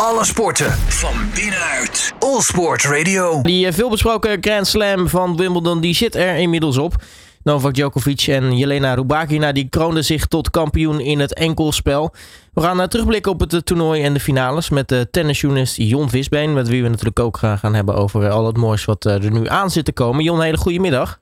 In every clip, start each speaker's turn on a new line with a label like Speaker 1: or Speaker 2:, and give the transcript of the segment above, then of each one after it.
Speaker 1: Alle sporten van binnenuit. All Sport Radio.
Speaker 2: Die veelbesproken Grand Slam van Wimbledon die zit er inmiddels op. Novak Djokovic en Jelena Rubakina die kroonden zich tot kampioen in het enkelspel. We gaan uh, terugblikken op het toernooi en de finales met de tennisjournalist Jon Visbeen. Met wie we natuurlijk ook gaan hebben over al het moois wat er nu aan zit te komen. Jon, hele goede middag.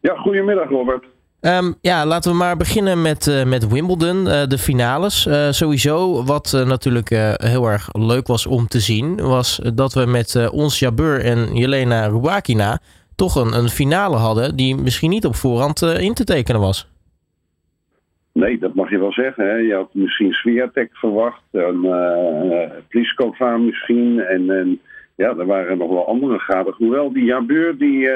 Speaker 3: Ja, goedemiddag Robert.
Speaker 2: Um, ja, laten we maar beginnen met, uh, met Wimbledon, uh, de finales. Uh, sowieso, wat natuurlijk heel erg leuk was om te zien, was dat we met ons Jabeur en Jelena Rubakina toch een, een finale hadden die misschien niet op voorhand in te tekenen was.
Speaker 3: Nee, dat mag je wel zeggen. Hè. Je had misschien Swiatek verwacht, en Pliskova misschien. En, en ja, er waren nog wel andere gaten. Hoewel die Jabeur, die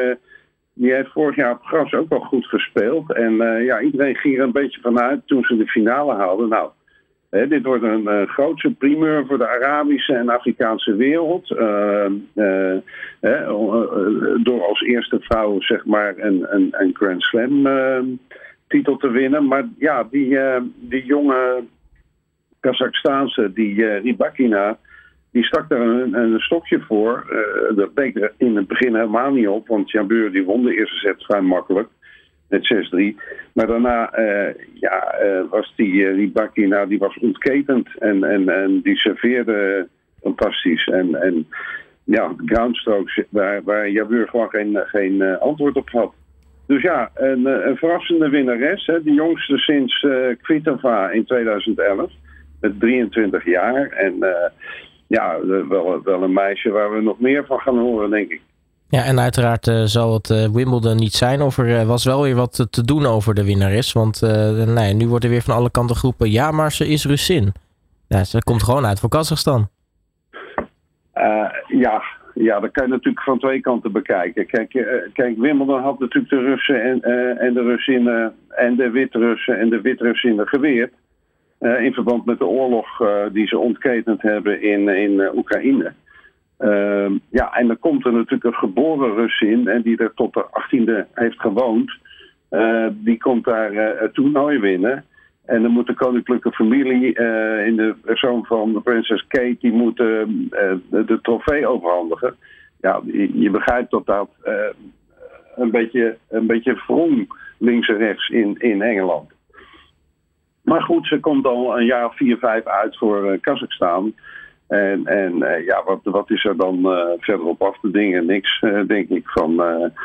Speaker 3: die heeft vorig jaar op gras ook wel goed gespeeld. En uh, ja, iedereen ging er een beetje vanuit toen ze de finale haalden. Nou, hè, dit wordt een uh, grootse primeur voor de Arabische en Afrikaanse wereld. Uh, door als eerste vrouw zeg maar een, een, een Grand Slam titel te winnen. Maar ja, die, die jonge Kazachstaanse, die Ribakina die stak daar een, een stokje voor. Uh, dat bleek er in het begin helemaal niet op, want Jabeur die won de eerste set vrij makkelijk. Met 6-3. Maar daarna uh, ja, uh, was die, die nou, die was ontketend. En, en, en die serveerde fantastisch. En, en ja, groundstrokes waar, waar Jabeur gewoon geen, geen antwoord op had. Dus ja, een, een verrassende winnares. Hè, de jongste sinds Kvitova in 2011. Met 23 jaar. En ja, wel, wel een meisje waar we nog meer van gaan horen, denk ik.
Speaker 2: Ja, en uiteraard uh, zal het uh, Wimbledon niet zijn. Of er uh, was wel weer wat te doen over de winnares. Want nee, nu wordt er weer van alle kanten geroepen... ja, maar ze is Russin. Ja, ze komt gewoon uit voor Kazachstan.
Speaker 3: ja, ja, dat kan je natuurlijk van twee kanten bekijken. Kijk, kijk Wimbledon had natuurlijk de Russen en, en de Russinnen... en de Wit-Russen en de Wit-Russinnen geweerd. Uh, in verband met de oorlog uh, die ze ontketend hebben in, in uh, Oekraïne. Ehm, ja, en dan komt er natuurlijk een geboren Rus in, en die er tot de 18e heeft gewoond. die komt daar het toernooi winnen. En dan moet de koninklijke familie in de persoon van de prinses Kate, die moet de, de, trofee overhandigen. Ja, je, je begrijpt dat dat een beetje, een beetje wrong links en rechts in, in Engeland. Maar goed, ze komt al een jaar of vier, vijf uit voor uh, Kazachstan. En, en uh, ja, wat, wat is er dan uh, verder op af te dingen? Niks, denk ik. Van,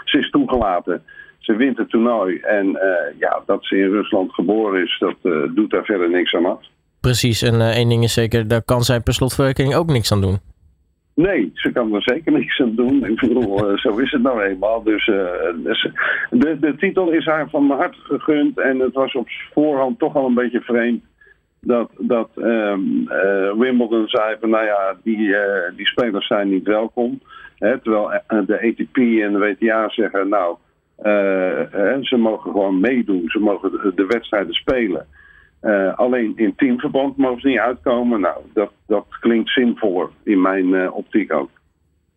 Speaker 3: ze is toegelaten. Ze wint het toernooi. En ja, dat ze in Rusland geboren is, dat doet daar verder niks aan af.
Speaker 2: Precies, en één ding is zeker, daar kan zij per slotverwerking ook niks aan doen.
Speaker 3: Nee, ze kan er zeker niks aan doen. Ik bedoel, uh, zo is het nou eenmaal. Dus, uh, de, de titel is haar van hart gegund. En het was op voorhand toch al een beetje vreemd dat, dat um, uh, Wimbledon zei van nou ja, die, die spelers zijn niet welkom. Hè, terwijl de ATP en de WTA zeggen nou, ze mogen gewoon meedoen. Ze mogen de wedstrijden spelen. Uh, alleen in teamverband mogen ze niet uitkomen. Nou, dat, dat klinkt zinvoller in mijn uh, optiek ook.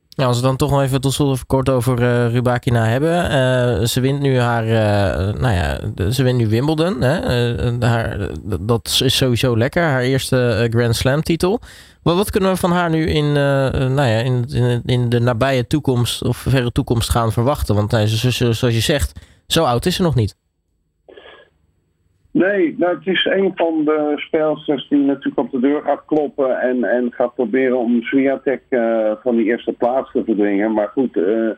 Speaker 2: Ja, als we dan toch nog even tot slot kort over uh, Rubakina hebben. ze wint nu haar, nou ja, ze wint nu Wimbledon. Hè? haar, dat is sowieso lekker. Haar eerste Grand Slam titel. Maar wat kunnen we van haar nu in, nou ja, in, in, in, de nabije toekomst of verre toekomst gaan verwachten? Want zoals je zegt, zo oud is ze nog niet.
Speaker 3: Nee, nou, het is een van de speelsters die natuurlijk op de deur gaat kloppen en, en gaat proberen om Swiatek uh, van die eerste plaats te verdringen. Maar goed, uh,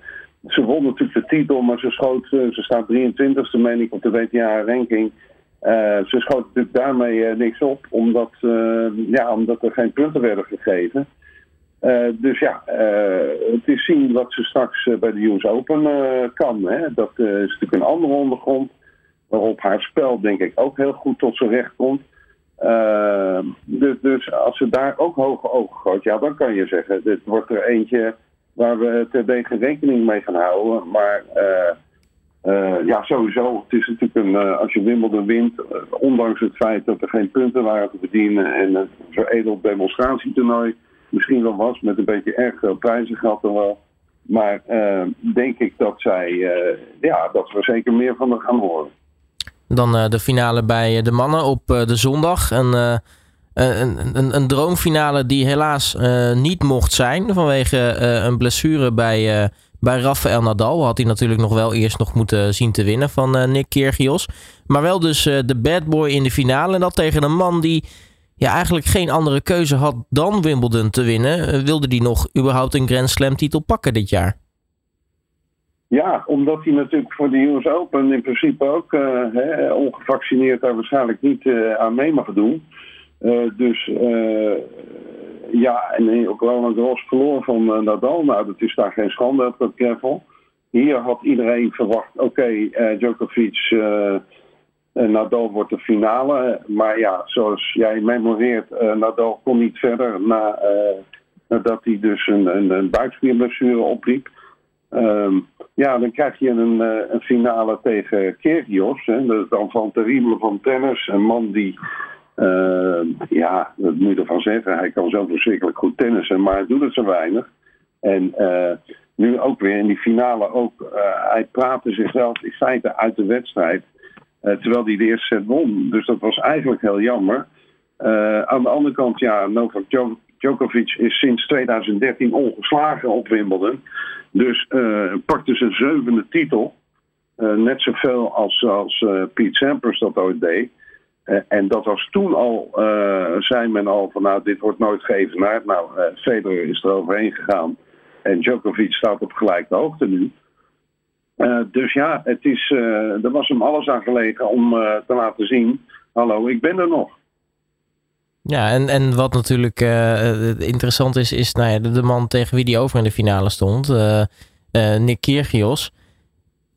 Speaker 3: ze won natuurlijk de titel, maar ze schoot, uh, ze staat 23ste, meen ik, op de WTA-ranking. ze schoot natuurlijk daarmee niks op, omdat, ja, omdat er geen punten werden gegeven. dus ja, het is zien wat ze straks bij de US Open kan. Hè? Dat is natuurlijk een andere ondergrond waarop haar spel denk ik ook heel goed tot zijn recht komt. Uh, dus, dus, als ze daar ook hoge ogen gooit, ja, dan kan je zeggen, dit wordt er eentje waar we terdege rekening mee gaan houden. Maar uh, uh, ja, sowieso, het is natuurlijk een, als je Wimbledon wint, ondanks het feit dat er geen punten waren te verdienen en een veredeld demonstratietoernooi misschien wel was, met een beetje erg veel prijzengeld dan wel. Maar denk ik dat zij, ja, dat we zeker meer van haar gaan horen.
Speaker 2: Dan uh, de finale bij de mannen op uh, de zondag. Een, een, een, een droomfinale die helaas niet mocht zijn vanwege een blessure bij, bij Rafael Nadal. Had hij natuurlijk nog wel eerst nog moeten zien te winnen van Nick Kyrgios. Maar wel dus de bad boy in de finale. En dat tegen een man die ja, eigenlijk geen andere keuze had dan Wimbledon te winnen. wilde hij nog überhaupt een Grand Slam titel pakken dit jaar?
Speaker 3: Ja, omdat hij natuurlijk voor de US Open in principe ook uh, hè, ongevaccineerd daar waarschijnlijk niet uh, aan mee mag doen. Uh, dus ja, en ook een gros verloren van Nadal. Nou, dat is daar geen schande op dat gravel. Hier had iedereen verwacht, oké, okay, Djokovic, Nadal wordt de finale. Maar ja, zoals jij memoreert, Nadal kon niet verder na, nadat hij dus een, een, een buikspierblessure opliep. Um, ja, dan krijg je een, uh, een finale tegen Kyrgios. Hè, de enfant terrible van tennis. Een man die, uh, ja, dat moet je ervan zeggen. Hij kan zo verschrikkelijk goed tennissen, maar hij doet het zo weinig. En uh, nu ook weer in die finale ook. hij praatte zichzelf in feite uit de wedstrijd. terwijl hij de eerste set won. Dus dat was eigenlijk heel jammer. aan de andere kant, ja, Novak Djokovic is sinds 2013 ongeslagen op Wimbledon. Dus uh, pakte zijn zevende titel. Uh, net zoveel als, als uh, Pete Sampras dat ooit deed. en dat was toen al, zei men al van nou dit wordt nooit geëvenaard. Nou, Federer is er overheen gegaan. En Djokovic staat op gelijke hoogte nu. dus ja, het is, er was hem alles aan gelegen om te laten zien. Hallo, ik ben er nog.
Speaker 2: Ja, en, en wat natuurlijk uh, interessant is, is nou ja, de, man tegen wie die over in de finale stond, uh, uh, Nick Kyrgios.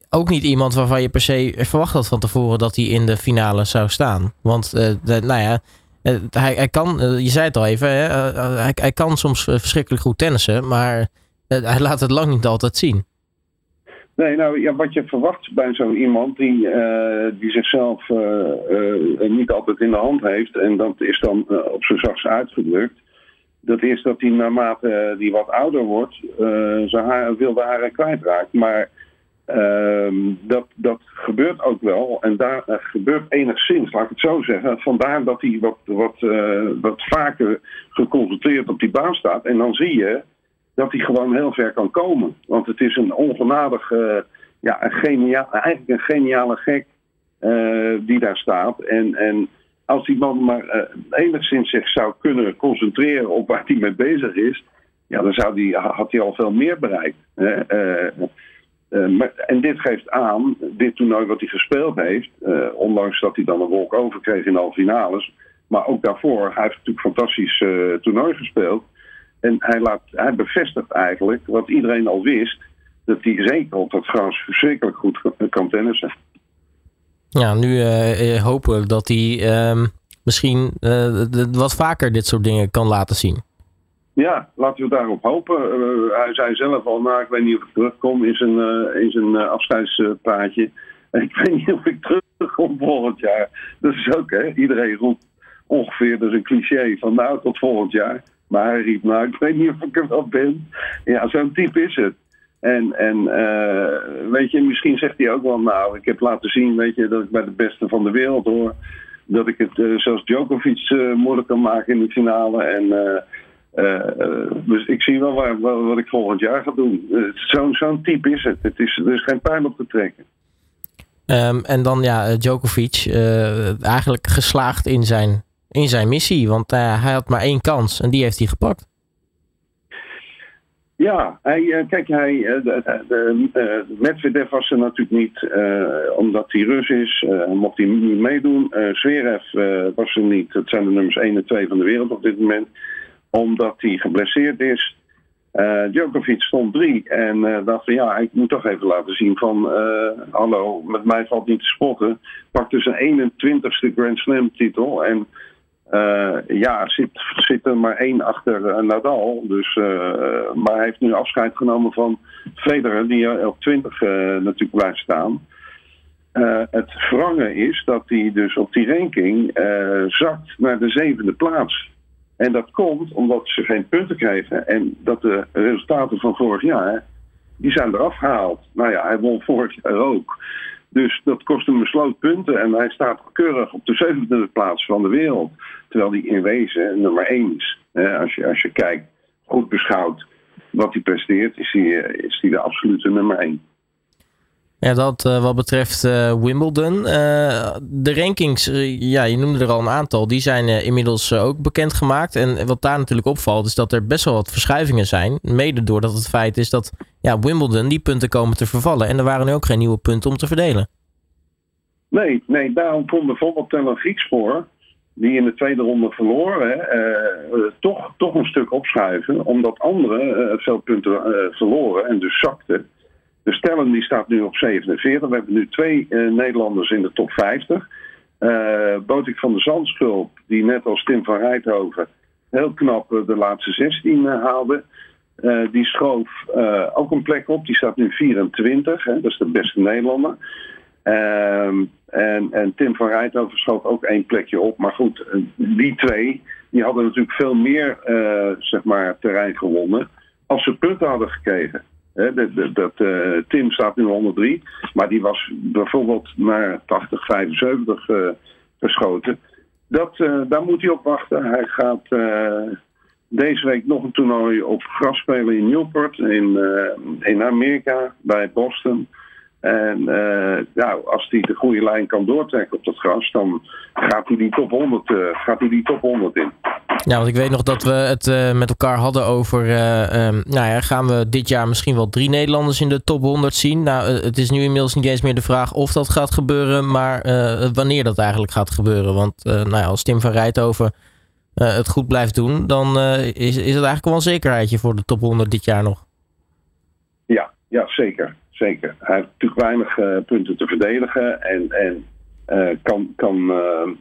Speaker 2: Ook niet iemand waarvan je per se verwacht had van tevoren dat hij in de finale zou staan. Want, nou ja, hij, hij kan, je zei het al even, hè, hij, hij kan soms verschrikkelijk goed tennissen, maar hij laat het lang niet altijd zien.
Speaker 3: Nee, nou ja, wat je verwacht bij zo iemand die, uh, die zichzelf uh, uh, niet altijd in de hand heeft, en dat is dan op zijn zachtst uitgedrukt, dat is dat hij naarmate die wat ouder wordt, zijn haar, wilde haren kwijtraakt. Maar ehm, dat, dat gebeurt ook wel, en daar gebeurt enigszins, laat ik het zo zeggen. Vandaar dat hij wat, wat, wat vaker geconcentreerd op die baan staat. En dan zie je dat hij gewoon heel ver kan komen. Want het is een ongenadig, uh, ja, een eigenlijk een geniale gek uh, die daar staat. En, en als die man maar uh, enigszins zich zou kunnen concentreren op waar hij mee bezig is, ja, dan zou die, had hij al veel meer bereikt. maar, en dit geeft aan, dit toernooi wat hij gespeeld heeft, ondanks dat hij dan een wolk over kreeg in de finales, maar ook daarvoor, hij heeft natuurlijk fantastisch toernooi gespeeld. En hij, laat, hij bevestigt eigenlijk wat iedereen al wist: dat hij zeker op dat gras verschrikkelijk goed kan tennissen.
Speaker 2: Ja, nu uh, hopen dat hij uh, misschien uh, wat vaker dit soort dingen kan laten zien.
Speaker 3: Ja, laten we daarop hopen. hij zei zelf al, nou, ik weet niet of ik terugkom in zijn, in zijn afscheidspraatje. En ik weet niet of ik terugkom volgend jaar. Dat is ook, hè. Iedereen roept ongeveer, dat is een cliché, van nou, tot volgend jaar. Maar hij riep, nou, ik weet niet of ik er wel ben. Ja, zo'n type is het. En, en uh, weet je, misschien zegt hij ook wel, nou, ik heb laten zien, weet je, dat ik bij de beste van de wereld hoor. Dat ik het uh, zoals Djokovic uh, moeilijk kan maken in de finale. En dus ik zie wel waar, wat ik volgend jaar ga doen. Zo'n zo'n type is het. het is, er is geen pijn op te trekken.
Speaker 2: Um, en dan ja, Djokovic, eigenlijk geslaagd in zijn in zijn missie. Want uh, hij had maar één kans en die heeft hij gepakt.
Speaker 3: Ja, hij, uh, kijk, hij, uh, de, Medvedev was er natuurlijk niet, omdat hij Rus is, mocht hij niet meedoen. Zverev was er niet, dat zijn de nummers 1 en 2 van de wereld op dit moment, omdat hij geblesseerd is. Djokovic stond drie en dacht van ja, ik moet toch even laten zien van hallo, met mij valt niet te spotten. Pakte zijn 21ste Grand Slam titel en uh, ja, zit, zit er maar één achter uh, Nadal. Dus, uh, maar hij heeft nu afscheid genomen van Federer, die op 20 natuurlijk blijft staan. het wrange is dat hij dus op die ranking zakt naar de zevende plaats. En dat komt omdat ze geen punten kregen en dat de resultaten van vorig jaar, die zijn eraf gehaald. Nou ja, hij won vorig jaar ook. Dus dat kost hem besloot punten. En hij staat keurig op de 27e plaats van de wereld. Terwijl hij in wezen nummer 1 is. als, je, als je kijkt, goed beschouwd, wat hij presteert, is hij, is hij de absolute nummer 1.
Speaker 2: Ja, dat uh, wat betreft uh, Wimbledon. Uh, de rankings, ja, je noemde er al een aantal, die zijn inmiddels ook bekendgemaakt. En wat daar natuurlijk opvalt, is dat er best wel wat verschuivingen zijn. Mede doordat het feit is dat ja, Wimbledon die punten komen te vervallen. En er waren nu ook geen nieuwe punten om te verdelen.
Speaker 3: Nee, nee daarom kon bijvoorbeeld Teller Griekspoor, die in de tweede ronde verloren, toch, toch een stuk opschuiven. Omdat anderen veel punten verloren en dus zakten. De Stellen die staat nu op 47. We hebben nu twee uh, Nederlanders in de top 50. Uh, eh, Botik van der Zandschulp, die net als Tim van Rijthoven heel knap uh, de laatste 16 haalde. Die schoof ook een plek op. Die staat nu 24. Hè, dat is de beste Nederlander. Ehm, en, en Tim van Rijthoven schoof ook één plekje op. Maar goed, die twee die hadden natuurlijk veel meer zeg maar, terrein gewonnen als ze punten hadden gekregen dat, dat Tim staat nu 103, maar die was bijvoorbeeld naar 80, 75 uh, geschoten. Dat, daar moet hij op wachten. Hij gaat deze week nog een toernooi op gras spelen in Newport in, in Amerika bij Boston. En ja, als hij de goede lijn kan doortrekken op dat gras, dan gaat hij die top 100, gaat hij die top 100 in.
Speaker 2: Ja, want ik weet nog dat we het uh, met elkaar hadden over. Uh, um, nou ja, gaan we dit jaar misschien wel drie Nederlanders in de top 100 zien? Nou, uh, het is nu inmiddels niet eens meer de vraag of dat gaat gebeuren, maar wanneer dat eigenlijk gaat gebeuren. Want nou ja, als Tim van Rijthoven het goed blijft doen, dan is, is het eigenlijk wel een zekerheidje voor de top 100 dit jaar nog.
Speaker 3: Ja, ja zeker. Zeker. Hij heeft natuurlijk weinig punten te verdedigen. En, en kan, kan,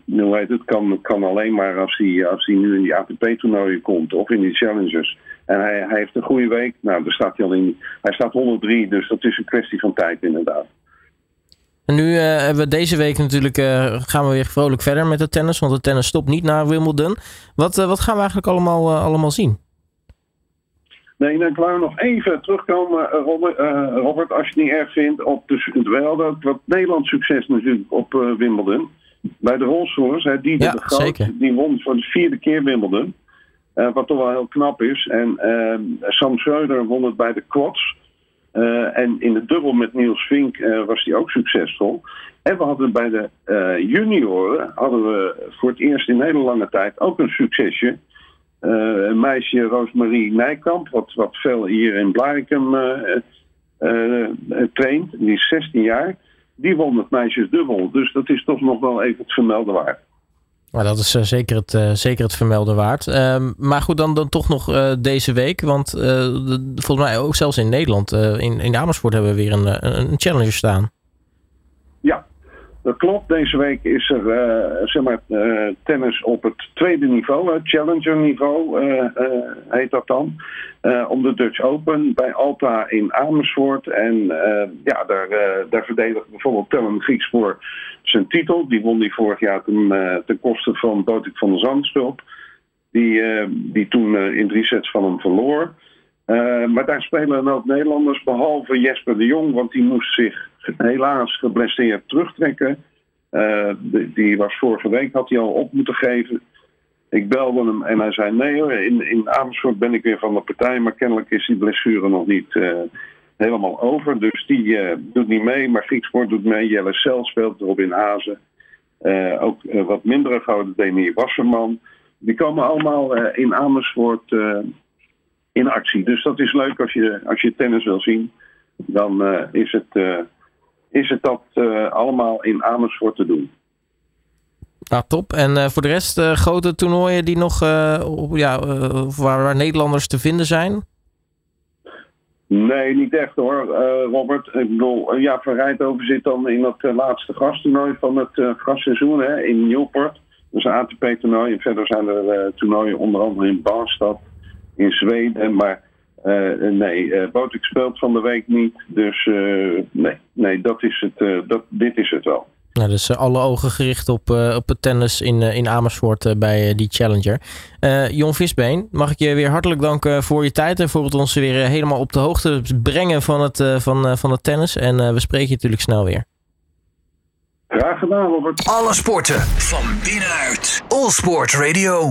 Speaker 3: hoe het, kan, kan alleen maar als hij, als hij nu in die ATP-toernooien komt of in die Challengers. En hij, hij heeft een goede week. Nou, daar staat hij al in. Hij staat 103, dus dat is een kwestie van tijd inderdaad.
Speaker 2: En nu uh, hebben we deze week natuurlijk, gaan we weer vrolijk verder met het tennis. Want de tennis stopt niet na Wimbledon. Wat, wat gaan we eigenlijk allemaal, allemaal zien?
Speaker 3: Nee, dan klaar nog even terugkomen, eh, Robert, Robert, als je het niet erg vindt, op de, wel dat wat Nederlands succes natuurlijk op Wimbledon. Bij de Rolls-Royce, die ja, de Groot, die won voor de vierde keer Wimbledon. Wat toch wel heel knap is. En Sam Schreuder won het bij de quads. En in de dubbel met Niels Vink was hij ook succesvol. En we hadden bij de junioren, hadden we voor het eerst in hele lange tijd ook een succesje. Eh, meisje, Roosmarie Nijkamp, wat, wat veel hier in Blarikum eh, eh, traint. Die is 16 jaar. Die won het meisjesdubbel. Dus dat is toch nog wel even het vermelden waard.
Speaker 2: Maar dat is zeker, het, zeker het vermelden waard. Ehm, maar goed, dan, dan toch nog deze week. Want volgens mij ook zelfs in Nederland, in, in Amersfoort, hebben we weer een, een challenger staan.
Speaker 3: Dat klopt. Deze week is er uh, zeg maar, uh, tennis op het tweede niveau, het challenger niveau uh, heet dat dan. om de Dutch Open bij Alta in Amersfoort. En ja, daar, daar verdedigt bijvoorbeeld Tellen Griekspoor zijn titel. Die won die vorig jaar ten, ten koste van Botik van der Zandstulp. Die, die toen in drie sets van hem verloor. maar daar spelen ook Nederlanders, behalve Jesper de Jong, want die moest zich helaas geblesseerd terugtrekken. Uh, die, was vorige week, had hij al op moeten geven. Ik belde hem en hij zei: Nee hoor, in, in Amersfoort ben ik weer van de partij. Maar kennelijk is die blessure nog niet uh, helemaal over. Dus die uh, doet niet mee. Maar Griekspoort doet mee. Jelle Cel speelt erop in Hazen. ook wat mindere gouden Demi Wasserman. Die komen allemaal in Amersfoort in actie. Dus dat is leuk als je, als je tennis wil zien. Dan is het is het dat uh, allemaal in Amersfoort te doen.
Speaker 2: Nou, top. En uh, voor de rest uh, grote toernooien die nog, ja, waar, waar, Nederlanders te vinden zijn?
Speaker 3: Nee, niet echt hoor, Robert. Ik bedoel, ja, Van Rijthoven zit dan in dat laatste gasttoernooi van het gastseizoen hè, in Newport. Dat is een ATP-toernooi. En verder zijn er toernooien onder andere in Barstad, in Zweden. Maar uh, nee, uh, Botik speelt van de week niet. Dus uh, nee, nee dat is het, dat, dit is het wel.
Speaker 2: Nou, dus alle ogen gericht op, op het tennis in, in Amersfoort bij die Challenger. Jon Visbeen, mag ik je weer hartelijk danken voor je tijd en voor het ons weer helemaal op de hoogte brengen van het, van, van het tennis. En we spreken je natuurlijk snel weer.
Speaker 3: Graag gedaan, Robert.
Speaker 1: Alle sporten van binnenuit. All Sport Radio.